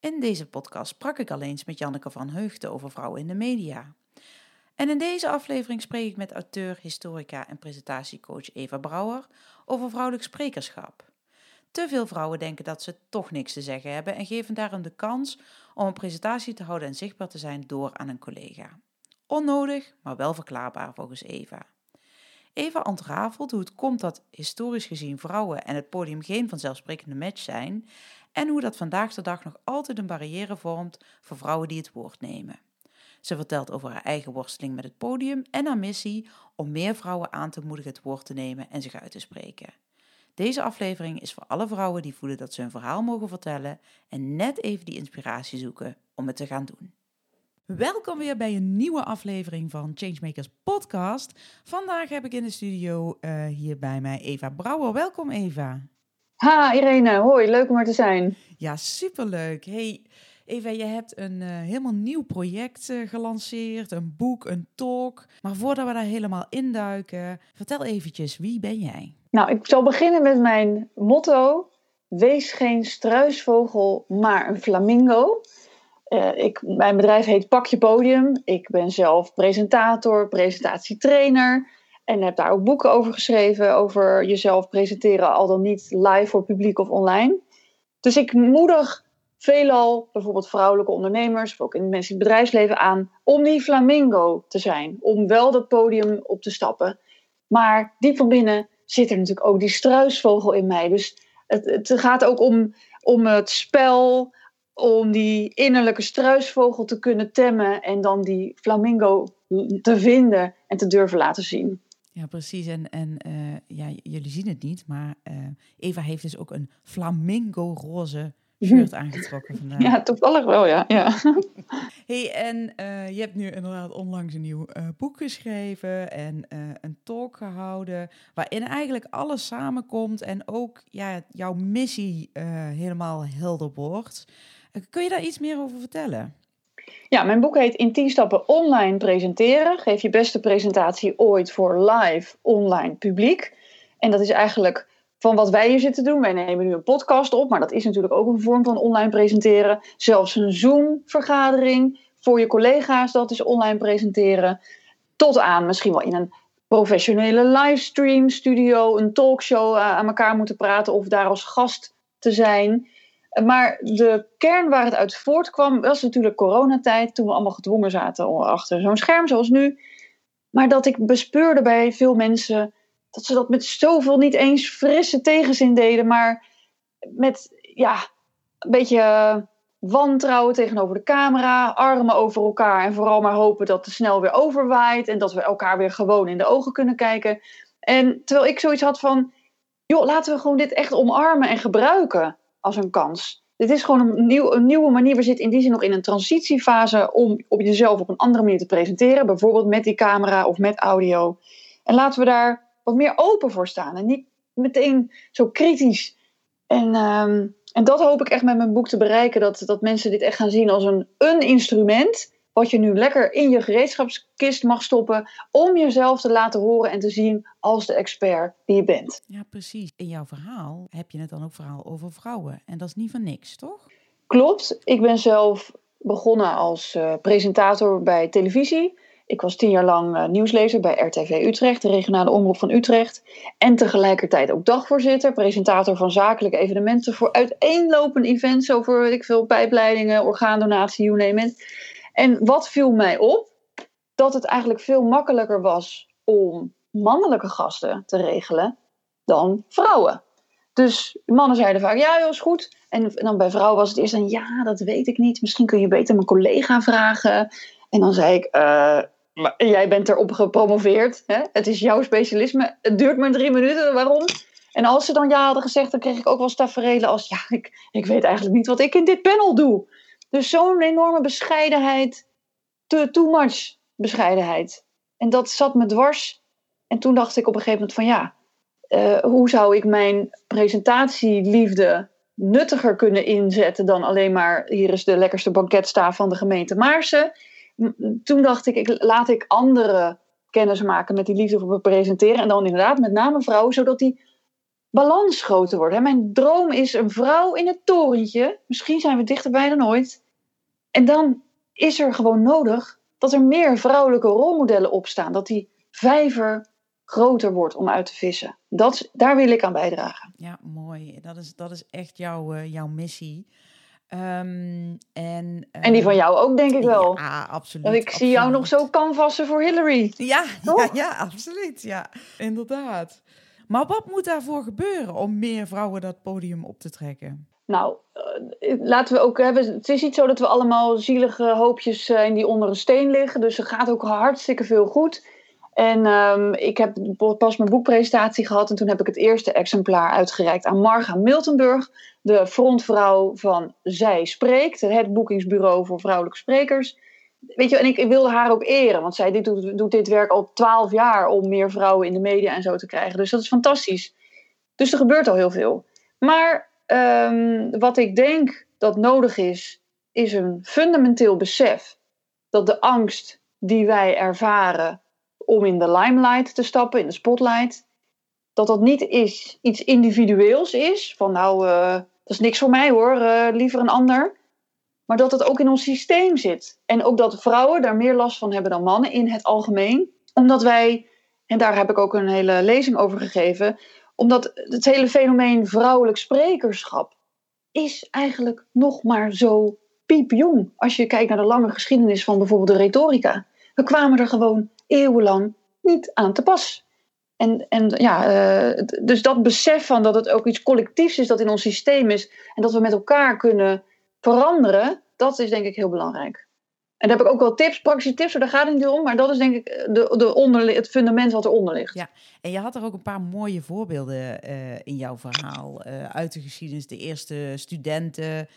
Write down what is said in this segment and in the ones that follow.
In deze podcast sprak ik al eens met Janneke van Heugden over vrouwen in de media. En in deze aflevering spreek ik met auteur, historica en presentatiecoach Eva Brouwer over vrouwelijk sprekerschap. Te veel vrouwen denken dat ze toch niks te zeggen hebben en geven daarom de kans om een presentatie te houden en zichtbaar te zijn door aan een collega. Onnodig, maar wel verklaarbaar volgens Eva. Eva ontrafelt hoe het komt dat historisch gezien vrouwen en het podium geen vanzelfsprekende match zijn en hoe dat vandaag de dag nog altijd een barrière vormt voor vrouwen die het woord nemen. Ze vertelt over haar eigen worsteling met het podium en haar missie om meer vrouwen aan te moedigen het woord te nemen en zich uit te spreken. Deze aflevering is voor alle vrouwen die voelen dat ze hun verhaal mogen vertellen en net even die inspiratie zoeken om het te gaan doen. Welkom weer bij een nieuwe aflevering van Changemakers Podcast. Vandaag heb ik in de studio uh, hier bij mij Eva Brouwer. Welkom Eva. Ha Irene, hoi, leuk om er te zijn. Ja, superleuk. Hey Eva, je hebt een uh, helemaal nieuw project uh, gelanceerd, een boek, een talk. Maar voordat we daar helemaal induiken, vertel eventjes, wie ben jij? Nou, ik zal beginnen met mijn motto. Wees geen struisvogel, maar een flamingo. Uh, ik, mijn bedrijf heet Pak je Podium. Ik ben zelf presentator, presentatietrainer. En heb daar ook boeken over geschreven. Over jezelf presenteren, al dan niet live voor publiek of online. Dus ik moedig veelal bijvoorbeeld vrouwelijke ondernemers, of ook in mensen in het bedrijfsleven aan, om die flamingo te zijn. Om wel dat podium op te stappen. Maar diep van binnen zit er natuurlijk ook die struisvogel in mij. Dus het, het gaat ook om, om het spel, om die innerlijke struisvogel te kunnen temmen en dan die flamingo te vinden en te durven laten zien. Ja, precies. En, en uh, ja, jullie zien het niet, maar uh, Eva heeft dus ook een flamingo-roze shirt aangetrokken vandaag. Ja, toevallig wel, ja. ja. hey, en uh, je hebt nu inderdaad onlangs een nieuw boek geschreven en een talk gehouden, waarin eigenlijk alles samenkomt en ook ja, jouw missie helemaal helder wordt. kun je daar iets meer over vertellen? Ja, mijn boek heet In 10 stappen online presenteren. Geef je beste presentatie ooit voor live online publiek. En dat is eigenlijk van wat wij hier zitten doen. Wij nemen nu een podcast op, maar dat is natuurlijk ook een vorm van online presenteren. Zelfs een Zoom-vergadering voor je collega's, dat is online presenteren. Tot aan misschien wel in een professionele livestream studio, een talkshow eh, aan elkaar moeten praten of daar als gast te zijn. Maar de kern waar het uit voortkwam was natuurlijk coronatijd, toen we allemaal gedwongen zaten achter zo'n scherm zoals nu. Maar dat ik bespeurde bij veel mensen dat ze dat met zoveel niet eens frisse tegenzin deden, maar met ja, een beetje wantrouwen tegenover de camera, armen over elkaar en vooral maar hopen dat het snel weer overwaait en dat we elkaar weer gewoon in de ogen kunnen kijken. En terwijl ik zoiets had van, joh, laten we gewoon dit echt omarmen en gebruiken als een kans. Dit is gewoon een, nieuw, een nieuwe manier. We zitten in die zin nog in een transitiefase om op jezelf op een andere manier te presenteren. Bijvoorbeeld met die camera of met audio. En laten we daar wat meer open voor staan. En niet meteen zo kritisch. En, um, en dat hoop ik echt met mijn boek te bereiken. Dat, dat mensen dit echt gaan zien als een, een instrument wat je nu lekker in je gereedschapskist mag stoppen om jezelf te laten horen en te zien als de expert die je bent. Ja, precies. In jouw verhaal heb je het dan ook verhaal over vrouwen en dat is niet van niks, toch? Klopt. Ik ben zelf begonnen als uh, presentator bij televisie. Ik was tien jaar lang uh, nieuwslezer bij RTV Utrecht, de regionale omroep van Utrecht. En tegelijkertijd ook dagvoorzitter, presentator van zakelijke evenementen voor uiteenlopende events over, weet ik veel, pijpleidingen, orgaandonatie, you name it. En wat viel mij op? Dat het eigenlijk veel makkelijker was om mannelijke gasten te regelen dan vrouwen. Dus mannen zeiden vaak, ja joh, is goed. En, dan bij vrouwen was het eerst dan, ja, dat weet ik niet. Misschien kun je beter mijn collega vragen. En dan zei ik, uh, maar jij bent erop gepromoveerd. Hè? Het is jouw specialisme. Het duurt maar drie minuten. Waarom? En als ze dan ja hadden gezegd, dan kreeg ik ook wel tafereelen als... Ja, ik, ik weet eigenlijk niet wat ik in dit panel doe. Dus zo'n enorme bescheidenheid. Too much bescheidenheid. En dat zat me dwars. En toen dacht ik op een gegeven moment van ja... Uh, hoe zou ik mijn presentatieliefde nuttiger kunnen inzetten dan alleen maar hier is de lekkerste banketstaaf van de gemeente Maarsen. Toen dacht ik, ik laat ik anderen kennis maken met die liefde voor presenteren. En dan inderdaad met name vrouwen, zodat die balans groter wordt. Mijn droom is een vrouw in het torentje. Misschien zijn we dichterbij dan ooit. En dan is er gewoon nodig dat er meer vrouwelijke rolmodellen opstaan. Dat die vijver groter wordt om uit te vissen. Dat, daar wil ik aan bijdragen. Ja, mooi. Dat is, dat is echt jouw, uh, jouw missie. Um, en, uh, en die van jou ook, denk ik wel. Ja, absoluut. Want ik absoluut. zie jou nog zo canvassen voor Hillary. Ja, ja, ja, absoluut. Ja, inderdaad. Maar wat moet daarvoor gebeuren om meer vrouwen dat podium op te trekken? Nou, uh, laten we ook hebben. Het is niet zo dat we allemaal zielige hoopjes zijn die onder een steen liggen. Dus er gaat ook hartstikke veel goed. En um, ik heb pas mijn boekpresentatie gehad en toen heb ik het eerste exemplaar uitgereikt aan Marga Miltenburg, de frontvrouw van Zij Spreekt, het boekingsbureau voor vrouwelijke sprekers. Weet je, en ik, wilde haar ook eren, want zij doet, doet dit werk al twaalf jaar om meer vrouwen in de media en zo te krijgen. Dus dat is fantastisch. Dus er gebeurt al heel veel. Maar um, wat ik denk dat nodig is, is een fundamenteel besef dat de angst die wij ervaren om in de limelight te stappen, in de spotlight. Dat dat niet is, iets individueels is, van nou, uh, dat is niks voor mij hoor, uh, liever een ander. Maar dat het ook in ons systeem zit. En ook dat vrouwen daar meer last van hebben dan mannen in het algemeen. Omdat wij, en daar heb ik ook een hele lezing over gegeven, omdat het hele fenomeen vrouwelijk sprekerschap is eigenlijk nog maar zo piepjong. Als je kijkt naar de lange geschiedenis van bijvoorbeeld de retorica. We kwamen er gewoon eeuwenlang niet aan te pas. En, en ja, uh, dus dat besef van dat het ook iets collectiefs is dat in ons systeem is en dat we met elkaar kunnen veranderen, dat is denk ik heel belangrijk. En daar heb ik ook wel tips, praktische tips, daar gaat het niet om, maar dat is denk ik de, de onder, het fundament wat eronder ligt. Ja, en je had er ook een paar mooie voorbeelden uh, in jouw verhaal uh, uit de geschiedenis, de eerste studenten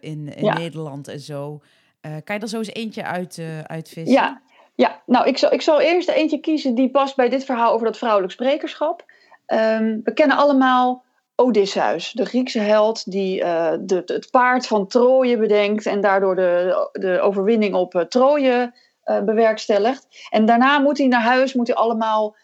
in, in ja. Nederland en zo. kan je er zo eens eentje uit, uitvissen? Ja, ja, nou, ik zal, ik zal eerst eentje kiezen die past bij dit verhaal over dat vrouwelijk sprekerschap. Um, we kennen allemaal Odysseus, de Griekse held die uh, de, het paard van Troje bedenkt en daardoor de, de overwinning op uh, Troje uh, bewerkstelligt. En daarna moet hij naar huis, moet hij allemaal,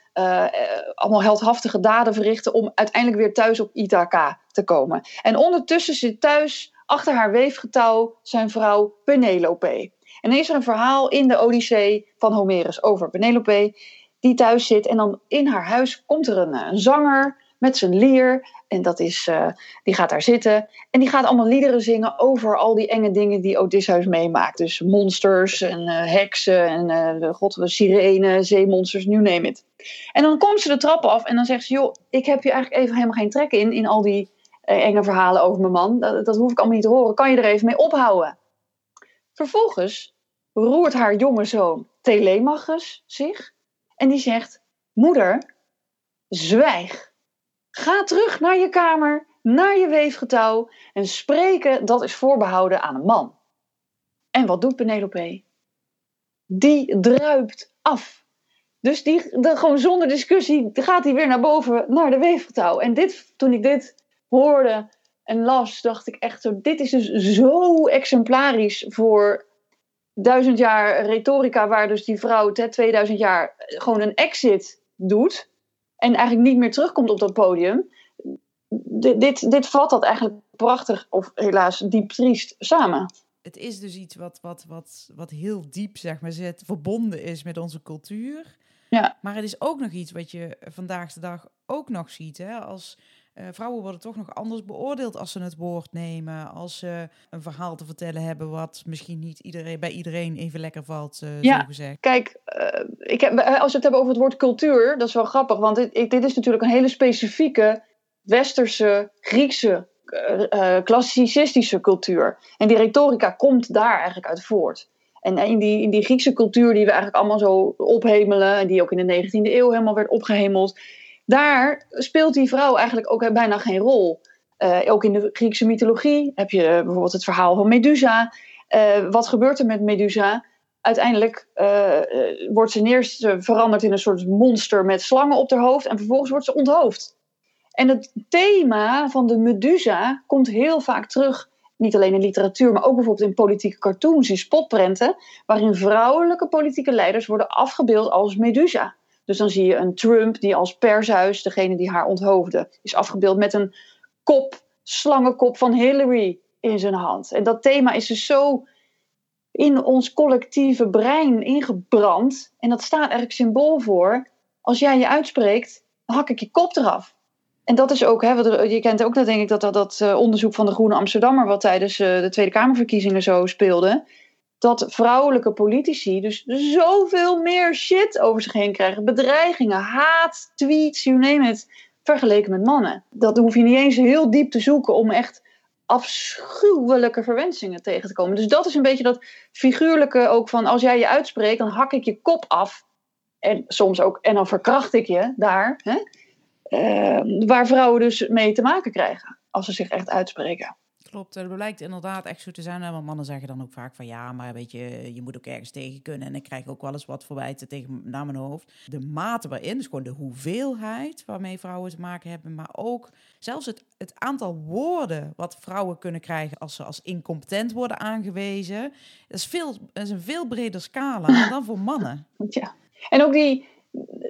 allemaal heldhaftige daden verrichten om uiteindelijk weer thuis op Ithaca te komen. En ondertussen zit thuis achter haar weefgetouw zijn vrouw Penelope. En dan is er een verhaal in de Odyssee van Homerus over Penelope, die thuis zit. En dan in haar huis komt er eh, een zanger met zijn lier. En dat is, uh, die gaat daar zitten. En die gaat allemaal liederen zingen over al die enge dingen die Odysseus meemaakt. Dus monsters en uh, heksen en uh, god, sirenen, zeemonsters, nu neem het. En dan komt ze de trap af en dan zegt ze: Joh, ik heb hier eigenlijk even helemaal geen trek in, in al die enge verhalen over mijn man. Dat, dat hoef ik allemaal niet te horen. Kan je er even mee ophouden? Vervolgens roert haar jonge zoon Telemachus zich en die zegt: Moeder, zwijg. Ga terug naar je kamer, naar je weefgetouw en spreken dat is voorbehouden aan een man. En wat doet Penelope? Die druipt af. Dus die, gewoon zonder discussie gaat hij weer naar boven, naar de weefgetouw. En dit, toen ik dit hoorde en las, dacht ik echt zo: dit is dus zo exemplarisch voor duizend jaar retorica, waar dus die vrouw het 2000 jaar gewoon een exit doet en eigenlijk niet meer terugkomt op dat podium. D dit, dit vat dat eigenlijk prachtig, of helaas diep triest, samen. Het is dus iets wat, wat, wat, wat heel diep zeg maar, zit, verbonden is met onze cultuur. Ja. Maar het is ook nog iets wat je vandaag de dag ook nog ziet. Hè? Als uh, vrouwen worden toch nog anders beoordeeld als ze het woord nemen. Als ze een verhaal te vertellen hebben wat misschien niet iedereen, bij iedereen even lekker valt, uh, ja, gezegd. Kijk, uh, ik heb, als we het hebben over het woord cultuur, dat is wel grappig. Want dit, dit is natuurlijk een hele specifieke westerse, Griekse, klassicistische cultuur. En die retorica komt daar eigenlijk uit voort. En in die, in die Griekse cultuur die we eigenlijk allemaal zo ophemelen, en die ook in de 19e eeuw helemaal werd opgehemeld, daar speelt die vrouw eigenlijk ook bijna geen rol. Uh, ook in de Griekse mythologie heb je bijvoorbeeld het verhaal van Medusa. Uh, wat gebeurt er met Medusa? Uiteindelijk uh, wordt ze eerst veranderd in een soort monster met slangen op haar hoofd en vervolgens wordt ze onthoofd. En het thema van de Medusa komt heel vaak terug, niet alleen in literatuur, maar ook bijvoorbeeld in politieke cartoons, in spotprenten, waarin vrouwelijke politieke leiders worden afgebeeld als Medusa. Dus dan zie je een Trump die als pershuis, degene die haar onthoofde, is afgebeeld met een kop, slangenkop van Hillary in zijn hand. En dat thema is dus zo in ons collectieve brein ingebrand. En dat staat eigenlijk symbool voor. Als jij je uitspreekt, hak ik je kop eraf. En dat is ook, hè, je kent ook dat denk ik dat dat, dat uh, onderzoek van de Groene Amsterdammer, wat tijdens uh, de Tweede Kamerverkiezingen zo speelde. Dat vrouwelijke politici dus zoveel meer shit over zich heen krijgen. Bedreigingen, haat, tweets, you name it vergeleken met mannen. Dat hoef je niet eens heel diep te zoeken om echt afschuwelijke verwensingen tegen te komen. Dus dat is een beetje dat figuurlijke ook van als jij je uitspreekt, dan hak ik je kop af. En soms ook, en dan verkracht ik je daar. Hè? Uh, waar vrouwen dus mee te maken krijgen als ze zich echt uitspreken. Klopt, dat blijkt inderdaad echt zo te zijn. Want mannen zeggen dan ook vaak van ja, maar weet je, je moet ook ergens tegen kunnen. En ik krijg ook wel eens wat verwijten tegen naar mijn hoofd. De mate waarin, dus gewoon de hoeveelheid waarmee vrouwen te maken hebben, maar ook zelfs het, het aantal woorden wat vrouwen kunnen krijgen als ze als incompetent worden aangewezen. Dat is, veel, is een veel breder scala dan voor mannen. Ja, en ook die,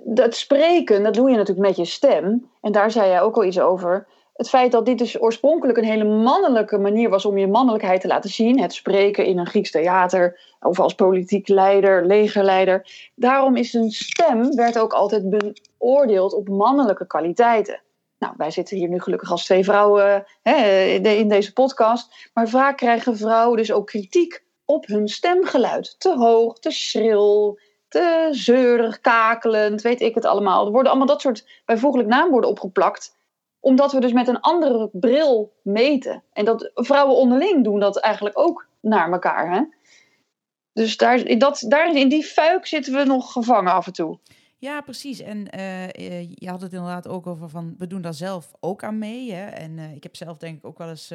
dat spreken, dat doe je natuurlijk met je stem. En daar zei jij ook al iets over het feit dat dit dus oorspronkelijk een hele mannelijke manier was om je mannelijkheid te laten zien. Het spreken in een Grieks theater of als politiek leider, legerleider. Daarom is een stem, werd ook altijd beoordeeld op mannelijke kwaliteiten. Nou, wij zitten hier nu gelukkig als twee vrouwen hè, in deze podcast. Maar vaak krijgen vrouwen dus ook kritiek op hun stemgeluid. Te hoog, te schril, te zeurig, kakelend, weet ik het allemaal. Er worden allemaal dat soort bijvoeglijk naamwoorden opgeplakt omdat we dus met een andere bril meten. En dat vrouwen onderling doen dat eigenlijk ook naar elkaar. Hè? Dus daar, dat, daar, in die fuik zitten we nog gevangen af en toe. Ja, precies. En uh, je had het inderdaad ook over van we doen daar zelf ook aan mee. Hè? En uh, ik heb zelf denk ik ook wel eens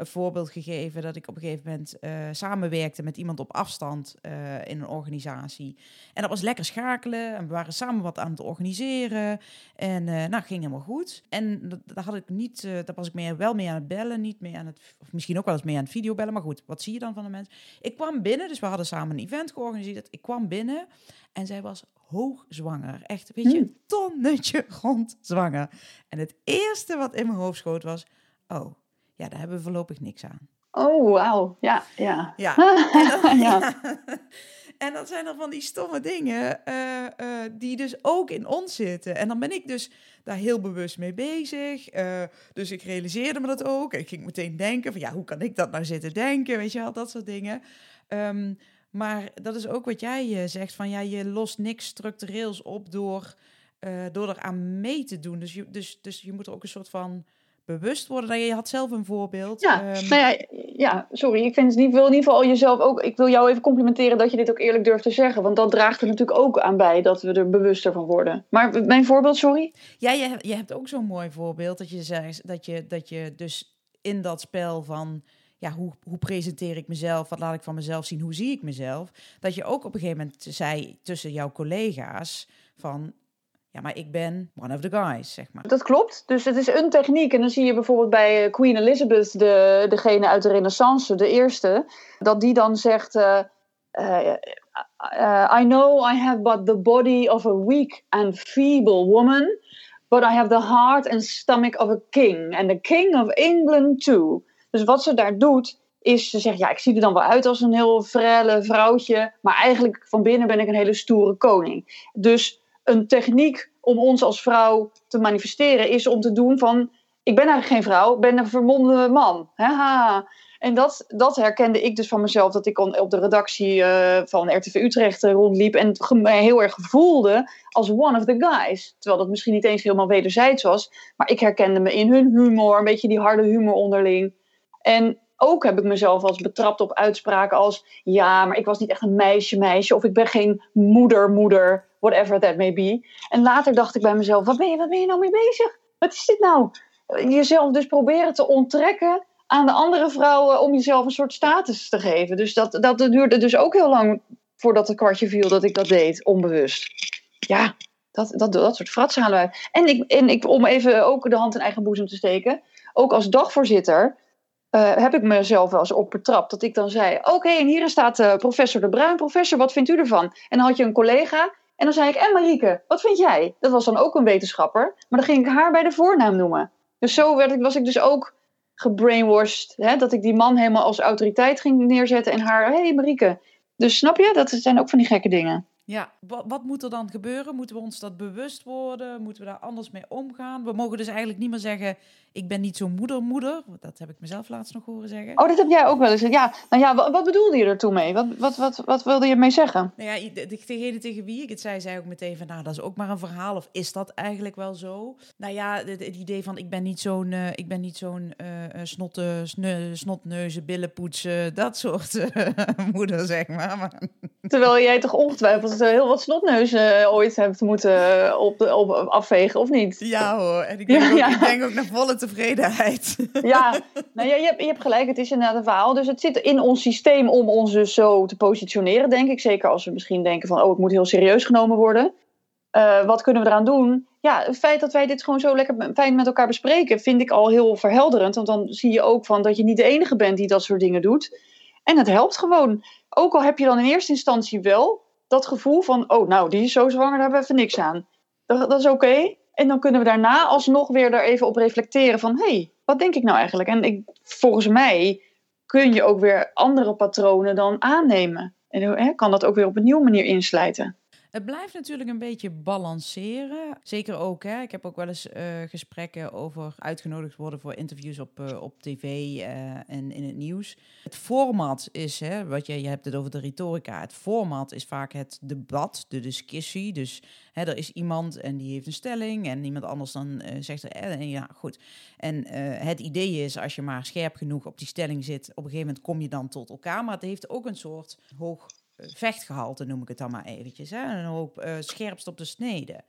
een voorbeeld gegeven dat ik op een gegeven moment uh, samenwerkte met iemand op afstand uh, in een organisatie. En dat was lekker schakelen en we waren samen wat aan het organiseren. En uh, nou, ging helemaal goed. En daar had ik niet, daar was ik meer, wel mee aan het bellen, niet meer aan het, of misschien ook wel eens mee aan het videobellen. Maar goed, wat zie je dan van de mensen? Ik kwam binnen, dus we hadden samen een event georganiseerd. Ik kwam binnen en zij was hoogzwanger. Echt, weet je, een tonnetje rond zwanger. En het eerste wat in mijn hoofd schoot was, oh, ja, daar hebben we voorlopig niks aan. Oh, wauw. Ja, ja. Ja. En, dan, ja. en dat zijn dan van die stomme dingen uh, uh, die dus ook in ons zitten. En dan ben ik dus daar heel bewust mee bezig. Uh, dus ik realiseerde me dat ook. Ik ging meteen denken van, ja, hoe kan ik dat nou zitten denken? Weet je wel, dat soort dingen. Um, maar dat is ook wat jij zegt, van ja, je lost niks structureels op door, door eraan mee te doen. Dus je, dus, dus je moet er ook een soort van bewust worden. Nou, je had zelf een voorbeeld. Ja, um... nou ja, ja, sorry. Ik vind niet, wil in ieder geval jezelf ook. Ik wil jou even complimenteren dat je dit ook eerlijk durft te zeggen. Want dat draagt er natuurlijk ook aan bij dat we er bewuster van worden. Maar mijn voorbeeld, sorry? Ja, je, je hebt ook zo'n mooi voorbeeld dat je zegt dat je, dat je dus in dat spel van. Ja, hoe, hoe presenteer ik mezelf? Wat laat ik van mezelf zien? Hoe zie ik mezelf? Dat je ook op een gegeven moment zei tussen jouw collega's van ja, maar ik ben one of the guys, zeg maar. Dat klopt. Dus het is een techniek. En dan zie je bijvoorbeeld bij eh, Queen Elizabeth, de, degene uit de Renaissance, de eerste, dat die dan zegt: uh, uh, I know I have but the body of a weak and feeble woman, but I have the heart and stomach of a king, and the king of England too. Dus wat ze daar doet, is ze zegt: Ja, ik zie er dan wel uit als een heel frelle vrouwtje, maar eigenlijk van binnen ben ik een hele stoere koning. Dus een techniek om ons als vrouw te manifesteren is om te doen van... Ik ben eigenlijk geen vrouw, ik ben een vermomde man. Haha. En dat, dat herkende ik dus van mezelf, dat ik op de redactie uh, van RTV Utrecht rondliep en mij heel erg voelde als one of the guys. Terwijl dat misschien niet eens helemaal wederzijds was, maar ik herkende me in hun humor, een beetje die harde humor onderling. En ook heb ik mezelf als betrapt op uitspraken als ja, maar ik was niet echt een meisje, meisje, of ik ben geen moeder, moeder whatever that may be. En later dacht ik bij mezelf, wat ben je, wat ben je nou mee bezig? Wat is dit nou? Jezelf dus proberen te onttrekken aan de andere vrouwen om jezelf een soort status te geven. Dus dat, dat duurde dus ook heel lang voordat het kwartje viel dat ik dat deed, onbewust. Ja, dat, dat, dat soort fratsen halen wij. En, ik, en ik, om even ook de hand in eigen boezem te steken, ook als dagvoorzitter uh, heb ik mezelf wel eens op betrapt. Dat ik dan zei: Oké, en hier staat uh, professor De Bruin. Professor, wat vindt u ervan? En dan had je een collega. En dan zei ik: En Marieke, wat vind jij? Dat was dan ook een wetenschapper. Maar dan ging ik haar bij de voornaam noemen. Dus zo werd ik, was ik dus ook gebrainwashed. Hè, dat ik die man helemaal als autoriteit ging neerzetten. En haar: Hé hey Marieke. Dus snap je? Dat zijn ook van die gekke dingen. Ja, wat, wat, moet er dan gebeuren? Moeten we ons dat bewust worden? Moeten we daar anders mee omgaan? We mogen dus eigenlijk niet meer zeggen: ik ben niet zo'n moeder-moeder. Dat heb ik mezelf laatst nog horen zeggen. Oh, dat heb jij ook wel eens. Ja, nou ja, wat, wat bedoelde je er toen mee? Wat, wat, wat, wat wilde je mee zeggen? Nou ja, degene tegen wie ik het zei, zei ook meteen van, nou, dat is ook maar een verhaal. Of is dat eigenlijk wel zo? Nou ja, het, idee van, ik ben niet zo'n, uh, ik ben niet zo'n uh, snotte, sne, snotneuzen, billenpoetsen, dat soort moeder, zeg maar. maar. Terwijl jij toch ongetwijfeld heel wat snotneuzen ooit hebt moeten op, op, afvegen, of niet? Ja hoor, en ik denk, ook, ik denk ook naar volle tevredenheid. Ja, nou, ja je, hebt, je hebt gelijk, het is inderdaad een verhaal. Dus het zit in ons systeem om ons dus zo te positioneren, denk ik. Zeker als we misschien denken van, oh, het moet heel serieus genomen worden. Uh, wat kunnen we eraan doen? Ja, het feit dat wij dit gewoon zo lekker fijn met elkaar bespreken, vind ik al heel verhelderend. Want dan zie je ook van dat je niet de enige bent die dat soort dingen doet. En het helpt gewoon. Ook al heb je dan in eerste instantie wel dat gevoel van, oh, nou, die is zo zwanger, daar hebben we even niks aan. Dat, dat is oké. En dan kunnen we daarna alsnog weer er even op reflecteren van... hé, hey, wat denk ik nou eigenlijk? En ik, volgens mij kun je ook weer andere patronen dan aannemen. En hè, kan dat ook weer op een nieuwe manier insluiten. Het blijft natuurlijk een beetje balanceren. Zeker ook, hè. ik heb ook wel eens uh, gesprekken over uitgenodigd worden voor interviews op, uh, op tv uh, en in het nieuws. Het format is, hè, wat je, je hebt het over de retorica. Het format is vaak het debat, de discussie. Dus hè, er is iemand en die heeft een stelling en iemand anders dan zegt er, ja, goed. En het idee is, als je maar scherp genoeg op die stelling zit, op een gegeven moment kom je dan tot elkaar. Maar het heeft ook een soort hoog vechtgehalte, noem ik het dan maar eventjes. Hè? Een hoop uh, scherpst op de snede.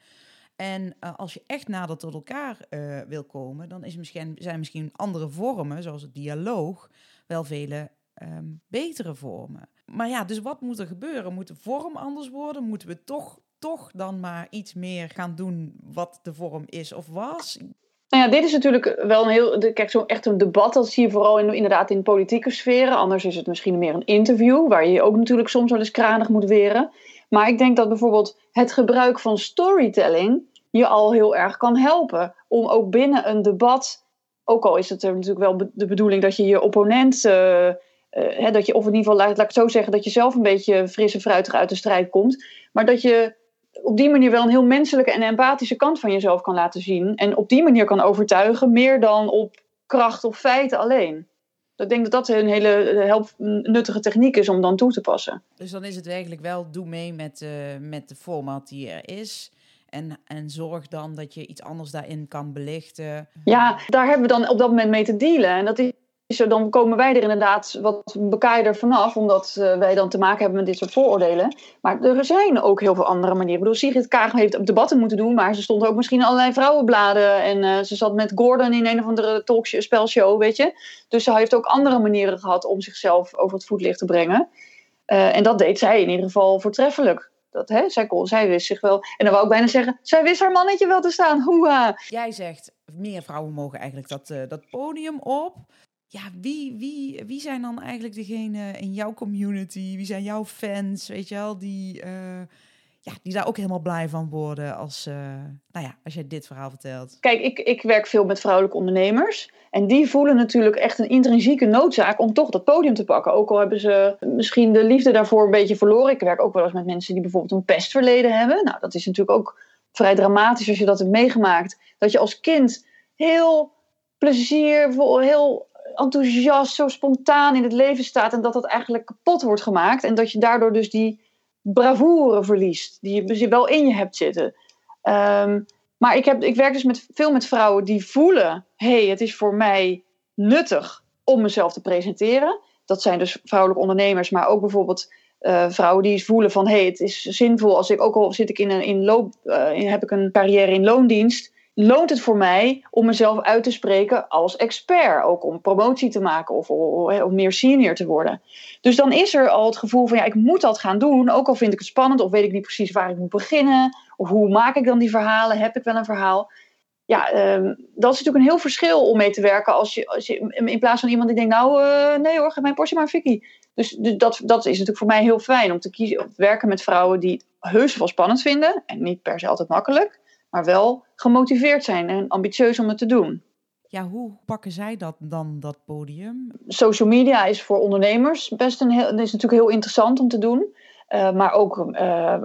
En uh, als je echt nader tot elkaar uh, wil komen, dan is misschien, zijn misschien andere vormen, zoals het dialoog, wel vele um, betere vormen. Maar ja, dus wat moet er gebeuren? Moet de vorm anders worden? Moeten we toch, toch dan maar iets meer gaan doen wat de vorm is of was? Nou ja, dit is natuurlijk wel een heel. Kijk, zo echt een debat, dat zie je vooral in, inderdaad in politieke sferen. Anders is het misschien meer een interview, waar je ook natuurlijk soms wel eens kranig moet weren. Maar ik denk dat bijvoorbeeld het gebruik van storytelling je al heel erg kan helpen. Om ook binnen een debat, ook al is het er natuurlijk wel de bedoeling dat je je opponent. Uh, uh, dat je, of in ieder geval, laat, ik het zo zeggen, dat je zelf een beetje fris en fruitig uit de strijd komt. Maar dat je op die manier wel een heel menselijke en empathische kant van jezelf kan laten zien. En op die manier kan overtuigen, meer dan op kracht of feiten alleen. Ik denk dat dat een hele help, nuttige techniek is om dan toe te passen. Dus dan is het eigenlijk wel, doe mee met, uh, met de format die er is. En, en zorg dan dat je iets anders daarin kan belichten. Ja, daar hebben we dan op dat moment mee te dealen. En dat is dan komen wij er inderdaad wat bekaider vanaf, omdat uh, wij dan te maken hebben met dit soort vooroordelen. Maar er zijn ook heel veel andere manieren. Ik bedoel, Sigrid Kaag heeft debatten moeten doen, maar ze stond ook misschien allerlei vrouwenbladen. En uh, ze zat met Gordon in een of andere talkshow, spelshow, weet je. Dus ze heeft ook andere manieren gehad om zichzelf over het voetlicht te brengen. Uh, en dat deed zij in ieder geval voortreffelijk. Dat, hè, zij, kon, zij wist zich wel. En dan wou ik bijna zeggen, zij wist haar mannetje wel te staan. Hoera! Jij zegt, meer vrouwen mogen eigenlijk dat, dat podium op ja, wie, wie, wie zijn dan eigenlijk degene in jouw community? Wie zijn jouw fans, weet je wel, die, uh, ja, die daar ook helemaal blij van worden als, uh, nou ja, als jij dit verhaal vertelt? Kijk, ik, ik werk veel met vrouwelijke ondernemers. En die voelen natuurlijk echt een intrinsieke noodzaak om toch dat podium te pakken. Ook al hebben ze misschien de liefde daarvoor een beetje verloren. Ik werk ook wel eens met mensen die bijvoorbeeld een pestverleden hebben. Nou, dat is natuurlijk ook vrij dramatisch als je dat hebt meegemaakt. Dat je als kind heel pleziervol, heel enthousiast, zo spontaan in het leven staat en dat dat eigenlijk kapot wordt gemaakt. En dat je daardoor dus die bravoure verliest, die je wel in je hebt zitten. Ehm, maar ik, heb, ik werk dus met, veel met vrouwen die voelen: hey, het is voor mij nuttig om mezelf te presenteren. Dat zijn dus vrouwelijke ondernemers, maar ook bijvoorbeeld Uh, vrouwen die voelen van hey, het is zinvol als ik ook al zit ik in een in loop, uh, heb ik een carrière in loondienst, loont het voor mij om mezelf uit te spreken als expert, ook om promotie te maken of, of, om meer senior te worden. Dus dan is er al het gevoel van ja, ik moet dat gaan doen, ook al vind ik het spannend of weet ik niet precies waar ik moet beginnen, of hoe maak ik dan die verhalen, heb ik wel een verhaal ja, um, dat is natuurlijk een heel verschil om mee te werken. Als je, als je in plaats van iemand die denkt, nou uh, nee hoor, mijn Porsche maar fikkie. Dus, dus dat, dat is natuurlijk voor mij heel fijn om te kiezen, om te werken met vrouwen die het heus wel spannend vinden. En niet per se altijd makkelijk, maar wel gemotiveerd zijn en ambitieus om het te doen. Ja, hoe pakken zij dat dan, dat podium? Social media is voor ondernemers best een heel, is natuurlijk heel interessant om te doen. Uh, maar ook uh,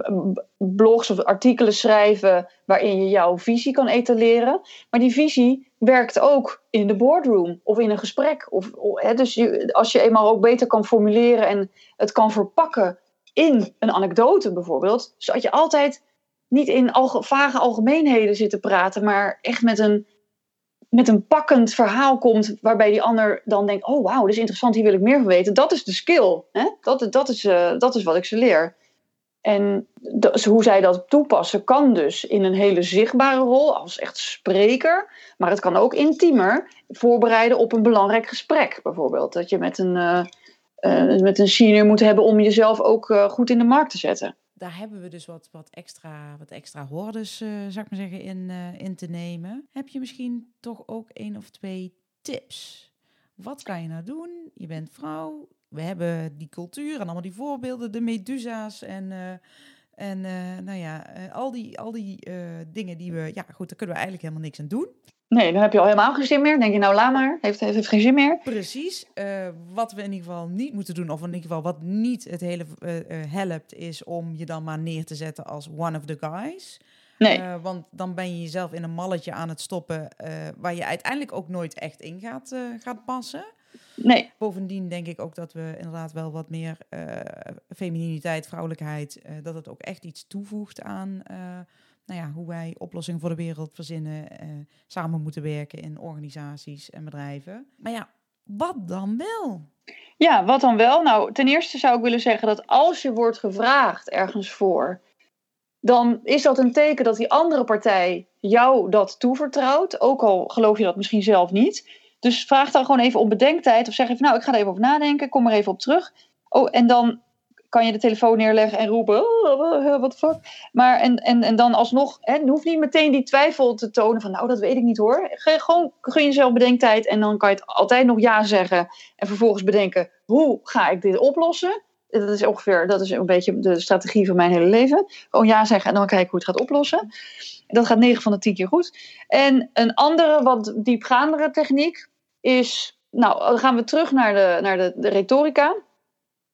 blogs of artikelen schrijven waarin je jouw visie kan etaleren. Maar die visie werkt ook in de boardroom of in een gesprek. Of, hè, dus je, als je eenmaal ook beter kan formuleren en het kan verpakken in een anekdote bijvoorbeeld, zodat je altijd niet in alge, vage algemeenheden zit te praten, maar echt met een met een pakkend verhaal komt waarbij die ander dan denkt: oh wauw, dit is interessant, hier wil ik meer van weten. Dat is de skill. Hè? Dat, dat, is, uh, dat is wat ik ze leer. En hoe zij dat toepassen kan dus in een hele zichtbare rol als echt spreker. Maar het kan ook intiemer voorbereiden op een belangrijk gesprek. Bijvoorbeeld dat je met een, uh, uh, met een senior moet hebben om jezelf ook goed in de markt te zetten daar hebben we dus wat, wat, extra, wat extra hordes, uh, zou ik maar zeggen, in, uh, in te nemen. Heb je misschien toch ook één of twee tips? Wat kan je nou doen? Je bent vrouw. We hebben die cultuur en allemaal die voorbeelden, de Medusa's en, uh, en nou ja, al die, al die dingen die we, ja goed, daar kunnen we eigenlijk helemaal niks aan doen. Nee, dan heb je al helemaal geen zin meer. Dan denk je, nou laat maar, heeft, heeft, heeft geen zin meer. Precies. Uh, wat we in ieder geval niet moeten doen, of in ieder geval wat niet het hele uh, helpt, is om je dan maar neer te zetten als one of the guys. Nee. Uh, want dan ben je jezelf in een malletje aan het stoppen waar je uiteindelijk ook nooit echt in gaat, gaat passen. Nee. Bovendien denk ik ook dat we inderdaad wel wat meer femininiteit, vrouwelijkheid, dat het ook echt iets toevoegt aan nou ja, hoe wij oplossingen voor de wereld verzinnen, samen moeten werken in organisaties en bedrijven. Maar ja, wat dan wel? Ja, wat dan wel? Nou, ten eerste zou ik willen zeggen dat als je wordt gevraagd ergens voor, dan is dat een teken dat die andere partij jou dat toevertrouwt, ook al geloof je dat misschien zelf niet. Dus vraag dan gewoon even om bedenktijd of zeg even, nou, ik ga er even over nadenken, kom er even op terug. Oh, en dan kan je de telefoon neerleggen en roepen, oh, wat fuck. Maar en, en, en dan alsnog, hè, je hoeft niet meteen die twijfel te tonen van, nou dat weet ik niet hoor. Ge, gewoon gun jezelf bedenktijd en dan kan je het altijd nog ja zeggen. En vervolgens bedenken, hoe ga ik dit oplossen? Dat is ongeveer, dat is een beetje de strategie van mijn hele leven. Gewoon ja zeggen en dan kijken hoe het gaat oplossen. Dat gaat 9 van de 10 keer goed. En een andere, wat diepgaandere techniek is, nou, dan gaan we terug naar de, naar de, de retorica.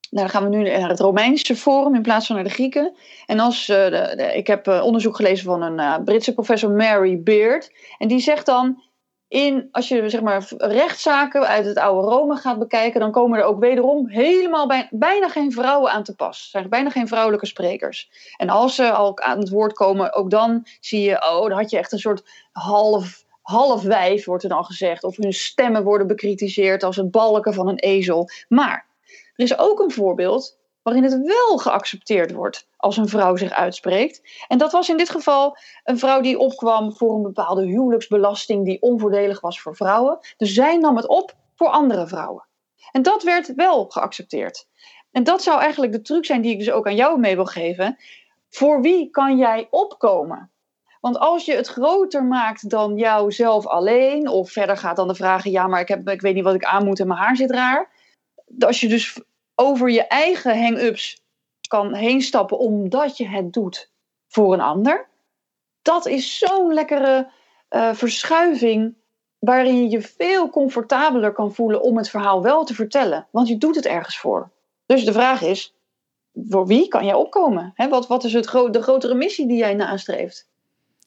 Nou, dan gaan we nu naar het Romeinse Forum in plaats van naar de Grieken. En als, uh, de, ik heb uh, onderzoek gelezen van een uh, Britse professor Mary Beard. En die zegt dan, in, als je zeg maar, rechtszaken uit het oude Rome gaat bekijken, dan komen er ook wederom helemaal bij, bijna geen vrouwen aan te pas. Er zijn bijna geen vrouwelijke sprekers. En als ze al aan het woord komen, ook dan zie je, oh, dan had je echt een soort half half wijf, wordt er dan gezegd. Of hun stemmen worden bekritiseerd als het balken van een ezel. Maar er is ook een voorbeeld waarin het wel geaccepteerd wordt als een vrouw zich uitspreekt. En dat was in dit geval een vrouw die opkwam voor een bepaalde huwelijksbelasting die onvoordelig was voor vrouwen. Dus zij nam het op voor andere vrouwen. En dat werd wel geaccepteerd. En dat zou eigenlijk de truc zijn die ik dus ook aan jou mee wil geven. Voor wie kan jij opkomen? Want als je het groter maakt dan jouzelf alleen, of verder gaat dan de vragen: ja, maar ik, heb, ik weet niet wat ik aan moet en mijn haar zit raar als je dus over je eigen hang-ups kan heen stappen omdat je het doet voor een ander. Dat is zo'n lekkere uh, verschuiving waarin je je veel comfortabeler kan voelen om het verhaal wel te vertellen. Want je doet het ergens voor. Dus de vraag is, voor wie kan jij opkomen? wat, wat is het de grotere missie die jij nastreeft?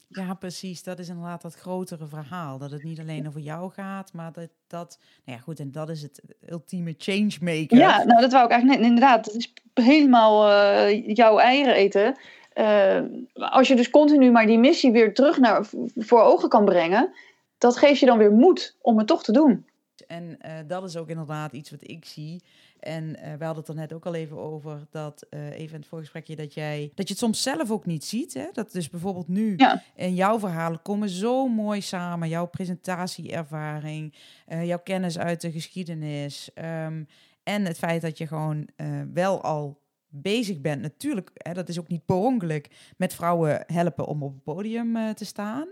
Ja, precies. Dat is inderdaad dat grotere verhaal. Dat het niet alleen over jou gaat, maar dat, dat nou ja, goed, en dat is het ultieme changemaker. Ja, nou dat wou ik eigenlijk net, inderdaad. Dat is helemaal uh, jouw eieren eten. Uh, als je dus continu maar die missie weer terug naar voor ogen kan brengen, dat geeft je dan weer moed om het toch te doen. En uh, dat is ook inderdaad iets wat ik zie. En uh, we hadden het er net ook al even over, dat uh, even in het voorgesprekje, dat jij dat je het soms zelf ook niet ziet. Hè? Dat dus bijvoorbeeld nu Ja. in jouw verhalen komen zo mooi samen. Jouw presentatieervaring, eh, jouw kennis uit de geschiedenis. ehm, en het feit dat je gewoon eh, wel al bezig bent, natuurlijk, hè, dat is ook niet per ongeluk, met vrouwen helpen om op het podium eh, te staan.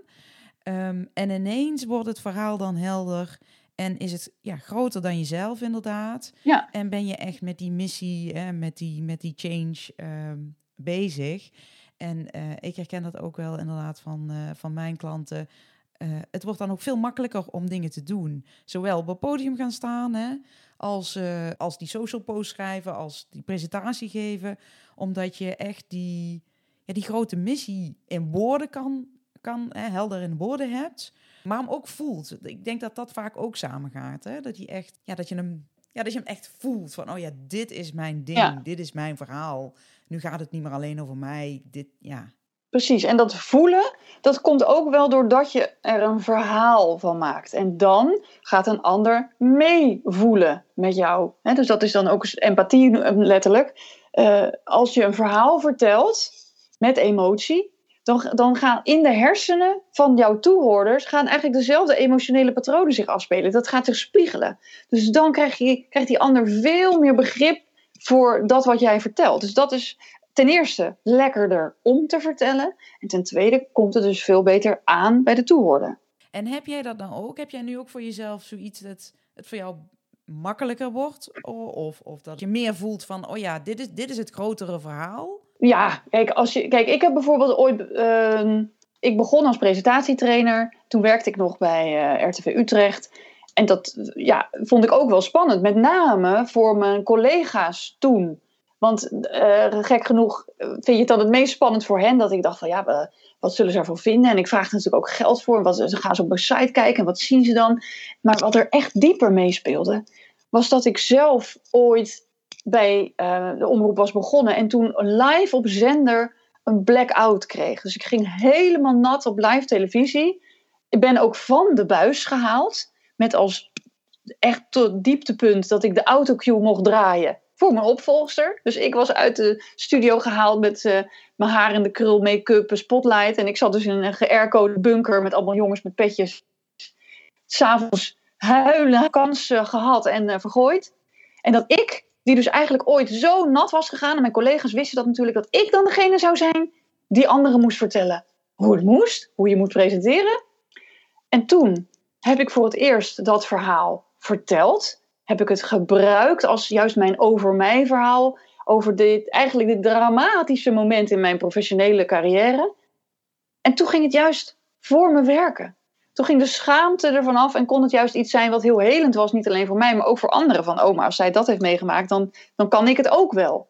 Ehm, en ineens wordt het verhaal dan helder en is het ja, groter dan jezelf inderdaad. Ja. En ben je echt met die missie, hè, met, die, met die change ehm, bezig. En eh, ik herken dat ook wel inderdaad van, eh, van mijn klanten. Eh, het wordt dan ook veel makkelijker om dingen te doen. Zowel op het podium gaan staan, hè, als, als die social post schrijven, als die presentatie geven. Omdat je echt die, ja, die grote missie in woorden kan, kan hè, helder in woorden hebt. Maar hem ook voelt. Ik denk dat dat vaak ook samengaat. Hè? Dat, je echt, ja, dat, je hem, ja, dat je hem echt voelt. Van, oh ja, dit is mijn ding. Ja. Dit is mijn verhaal. Nu gaat het niet meer alleen over mij. Dit, ja. Precies, en dat voelen, dat komt ook wel doordat je er een verhaal van maakt. En dan gaat een ander meevoelen met jou. Dus dat is dan ook empathie eh, letterlijk. Eh, als je een verhaal vertelt met emotie, dan, dan gaan in de hersenen van jouw toehoorders gaan eigenlijk dezelfde emotionele patronen zich afspelen. Dat gaat zich spiegelen. Dus dan krijg je, krijgt die ander veel meer begrip voor dat wat jij vertelt. Dus dat is ten eerste lekkerder om te vertellen. En ten tweede komt het dus veel beter aan bij de toehoorder. En heb jij dat dan ook? Heb jij nu ook voor jezelf zoiets dat het voor jou makkelijker wordt? Of, of dat je meer voelt van, oh ja, dit is, dit is het grotere verhaal? Ja, kijk, als je, kijk ik heb bijvoorbeeld ooit. ehm, ik begon als presentatietrainer. Toen werkte ik nog bij eh, RTV Utrecht. En dat ja, vond ik ook wel spannend. Met name voor mijn collega's toen. Want eh, gek genoeg eh, vind je het dan het meest spannend voor hen. Dat ik dacht van ja, wa- wat zullen ze ervoor vinden? En ik vraag er natuurlijk ook geld voor. Wat, ze gaan ze op mijn site kijken en wat zien ze dan? Maar wat er echt dieper meespeelde, was dat ik zelf ooit bij eh, de omroep was begonnen. En toen live op zender een blackout kreeg. Dus ik ging helemaal nat op live televisie. Ik ben ook van de buis gehaald. Met als echt tot dieptepunt dat ik de autocue mocht draaien voor mijn opvolgster. Dus ik was uit de studio gehaald met eh, mijn haar in de krul, make-up, een spotlight. En ik zat dus in een geaircode bunker met allemaal jongens met petjes. S'avonds huilen, kansen gehad en eh, vergooid. En dat ik, die dus eigenlijk ooit zo nat was gegaan... en mijn collega's wisten dat natuurlijk... dat ik dan degene zou zijn die anderen moest vertellen hoe het moest. Hoe je moet presenteren. En toen heb ik voor het eerst dat verhaal verteld. Heb ik het gebruikt als juist mijn over mij verhaal. Over dit, eigenlijk dit dramatische moment in mijn professionele carrière. En toen ging het juist voor me werken. Toen ging de schaamte ervan af en kon het juist iets zijn wat heel helend was. Niet alleen voor mij, maar ook voor anderen. Van, oh, maar als zij dat heeft meegemaakt, dan, dan kan ik het ook wel.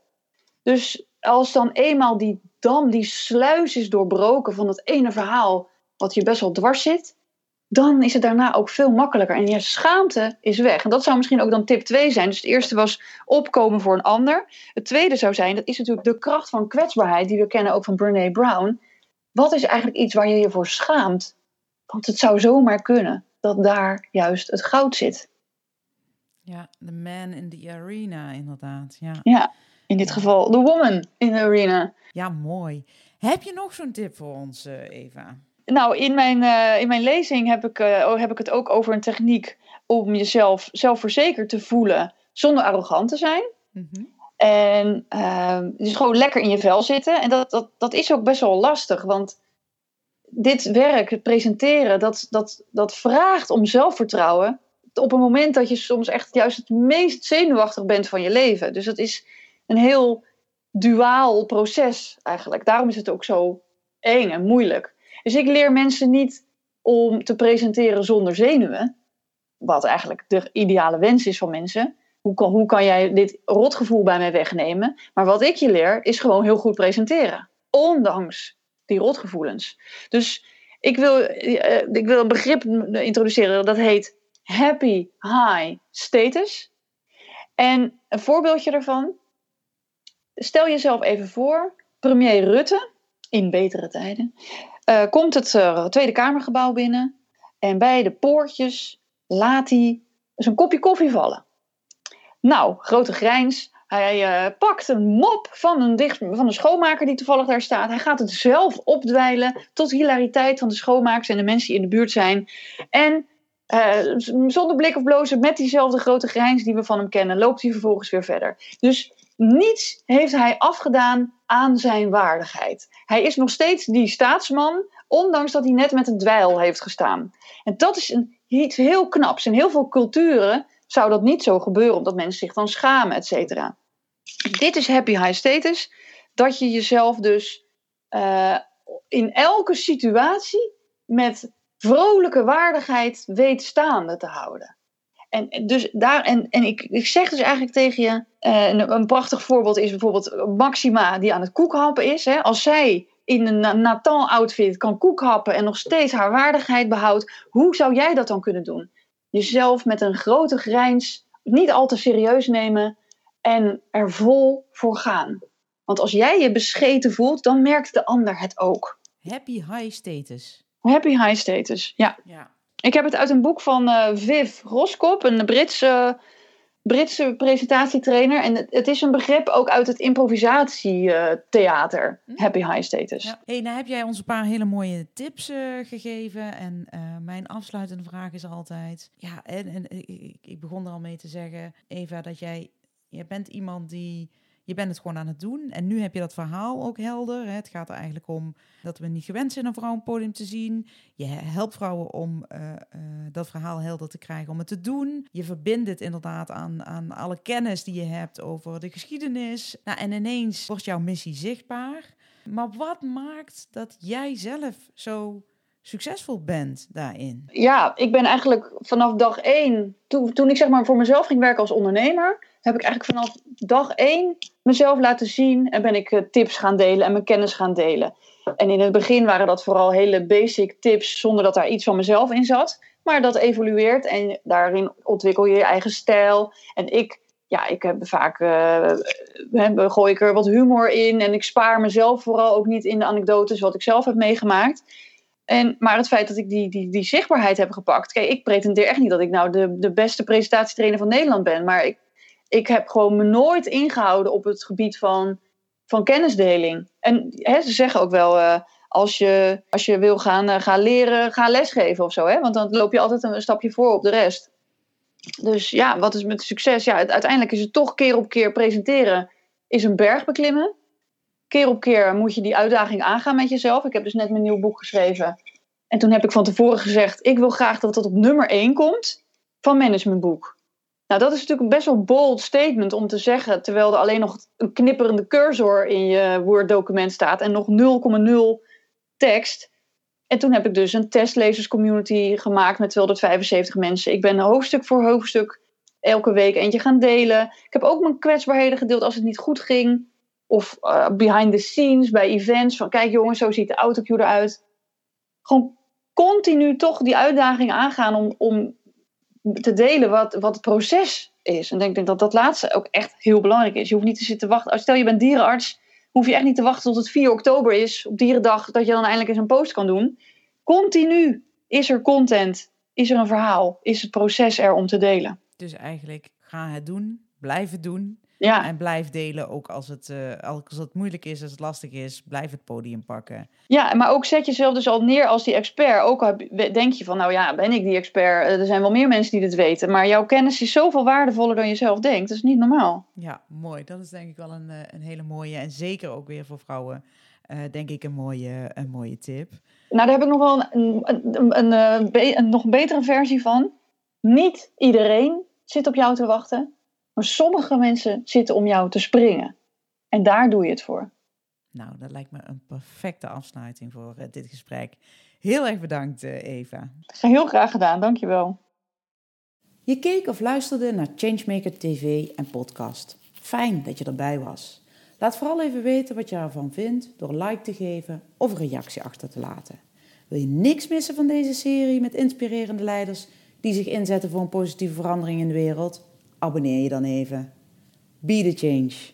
Dus als dan eenmaal die dam, die sluis is doorbroken van dat ene verhaal... wat je best wel dwars zit dan is het daarna ook veel makkelijker. En je schaamte is weg. En dat zou misschien ook dan tip 2 zijn. Dus het eerste was opkomen voor een ander. Het tweede zou zijn, dat is natuurlijk de kracht van kwetsbaarheid, die we kennen ook van Brene Brown. Wat is eigenlijk iets waar je je voor schaamt? Want het zou zomaar kunnen dat daar juist het goud zit. Ja, the man in the arena, inderdaad. Ja, Ja, in dit geval de woman in the arena. ja mooi. Heb je nog zo'n tip voor ons, eh, Eva? Nou, in mijn, eh, in mijn lezing heb ik, oh, heb ik het ook over een techniek om jezelf zelfverzekerd te voelen zonder arrogant te zijn. Mhm. En ehm, dus gewoon lekker in je vel zitten. En dat, dat, dat is ook best wel lastig. Want dit werk, het presenteren, dat, dat, dat vraagt om zelfvertrouwen. Op een moment dat je soms echt juist het meest zenuwachtig bent van je leven. Dus dat is een heel duaal proces eigenlijk. Daarom is het ook zo eng en moeilijk. Dus ik leer mensen niet om te presenteren zonder zenuwen. Wat eigenlijk de ideale wens is van mensen. Hoe kan, hoe kan jij dit rotgevoel bij mij wegnemen? Maar wat ik je leer, is gewoon heel goed presenteren. Ondanks die rotgevoelens. Dus ik wil, eh, ik wil een begrip introduceren dat heet happy high status. En een voorbeeldje daarvan. Stel jezelf even voor, premier Rutte, in betere tijden, eh, komt het eh, Tweede Kamergebouw binnen. En bij de poortjes laat hij zijn kopje koffie vallen. Nou, grote grijns. Hij uh, pakt een mop van een, dicht, van schoonmaker die toevallig daar staat. Hij gaat het zelf opdwijlen tot hilariteit van de schoonmakers en de mensen die in de buurt zijn. En uh, zonder blik of blozen, met diezelfde grote grijns die we van hem kennen, loopt hij vervolgens weer verder. Dus niets heeft hij afgedaan aan zijn waardigheid. Hij is nog steeds die staatsman, ondanks dat hij net met een dweil heeft gestaan. En dat is een, iets heel knaps. In heel veel culturen zou dat niet zo gebeuren, omdat mensen zich dan schamen, et cetera. Dit is happy high status, dat je jezelf dus uh, in elke situatie met vrolijke waardigheid weet staande te houden. En, dus daar, en, en ik, ik zeg dus eigenlijk tegen je, uh, een, prachtig voorbeeld is bijvoorbeeld Maxima die aan het koekhappen is. Hè. Als zij in een Natal-outfit kan koekhappen en nog steeds haar waardigheid behoudt, hoe zou jij dat dan kunnen doen? Jezelf met een grote grijns niet al te serieus nemen en er vol voor gaan. Want als jij je bescheten voelt, dan merkt de ander het ook. Happy high status. Happy high status, ja. ja. Ik heb het uit een boek van uh, Viv Roskop, een Britse, Britse presentatietrainer. En het, is een begrip ook uit het improvisatietheater, hm? happy high status. Ja. Hey, nou heb jij ons een paar hele mooie tips uh, gegeven. En uh, mijn afsluitende vraag is altijd... Ja, en, en ik, ik begon er al mee te zeggen, Eva, dat jij... Je bent iemand die je bent het gewoon aan het doen. En nu heb je dat verhaal ook helder. Het gaat er eigenlijk om dat we niet gewend zijn een vrouw op een podium te zien. Je helpt vrouwen om uh, uh, dat verhaal helder te krijgen, om het te doen. Je verbindt het inderdaad aan, aan alle kennis die je hebt over de geschiedenis. Nou, en ineens wordt jouw missie zichtbaar. Maar wat maakt dat jij zelf zo succesvol bent daarin? Ja, ik ben eigenlijk vanaf dag één, toen, toen ik zeg maar voor mezelf ging werken als ondernemer, heb ik eigenlijk vanaf dag één mezelf laten zien en ben ik eh, tips gaan delen en mijn kennis gaan delen. En in het begin waren dat vooral hele basic tips zonder dat daar iets van mezelf in zat. Maar dat evolueert en daarin ontwikkel je je eigen stijl. En ik, ja, ik heb vaak, uh, gooi ik er wat humor in en ik spaar mezelf vooral ook niet in de anekdotes wat ik zelf heb meegemaakt. En, maar het feit dat ik die, die, die zichtbaarheid heb gepakt. Kijk, ik pretendeer echt niet dat ik nou de, de beste presentatietrainer van Nederland ben. Maar ik ik heb gewoon me nooit ingehouden op het gebied van, van kennisdeling. En hè, ze zeggen ook wel, uh, als, je, als je wil gaan, uh, gaan leren, ga lesgeven of zo. Hè? Want dan loop je altijd een, stapje voor op de rest. Dus ja, wat is met succes? Ja, uiteindelijk is het toch keer op keer presenteren, is een berg beklimmen. Keer op keer moet je die uitdaging aangaan met jezelf. Ik heb dus net mijn nieuw boek geschreven. En toen heb ik van tevoren gezegd, ik wil graag dat het op nummer 1 komt van managementboek. Nou, dat is natuurlijk best wel bold statement om te zeggen, terwijl er alleen nog een knipperende cursor in je Word-document staat en nog 0,0 tekst. En toen heb ik dus een testlezerscommunity gemaakt met 275 mensen. Ik ben hoofdstuk voor hoofdstuk elke week eentje gaan delen. Ik heb ook mijn kwetsbaarheden gedeeld als het niet goed ging. Of uh, behind the scenes bij events. Van kijk jongens, zo ziet de autocue eruit. Gewoon continu toch die uitdaging aangaan om, om te delen wat, wat het proces is. En ik denk dat dat laatste ook echt heel belangrijk is. Je hoeft niet te zitten wachten. Stel je bent dierenarts, hoef je echt niet te wachten tot het 4 oktober is, op dierendag, dat je dan eindelijk eens een post kan doen. Continu is er content, is er een verhaal, is het proces er om te delen. Dus eigenlijk ga het doen, blijf het doen. Ja. En blijf delen, ook als het, uh, als het moeilijk is, als het lastig is, blijf het podium pakken. Ja, maar ook zet jezelf dus al neer als die expert. Ook al denk je van, nou ja, ben ik die expert? Eh, er zijn wel meer mensen die dit weten. Maar jouw kennis is zoveel waardevoller dan je zelf denkt. Dat is niet normaal. Ja, mooi. Dat is denk ik wel een, eh, een hele mooie. En zeker ook weer voor vrouwen, uh, denk ik, een mooie, een mooie tip. Nou, daar heb ik nog wel een, een, een, een, een nog betere versie van. Niet iedereen zit op jou te wachten. Maar sommige mensen zitten om jou te springen. En daar doe je het voor. Nou, dat lijkt me een perfecte afsluiting voor uh, dit gesprek. Heel erg bedankt, uh, Eva. Heel graag gedaan, dankjewel. Je keek of luisterde naar Changemaker TV en podcast. Fijn dat je erbij was. Laat vooral even weten wat je ervan vindt door like te geven of een reactie achter te laten. Wil je niks missen van deze serie met inspirerende leiders die zich inzetten voor een positieve verandering in de wereld? Abonneer je dan even. Be the change.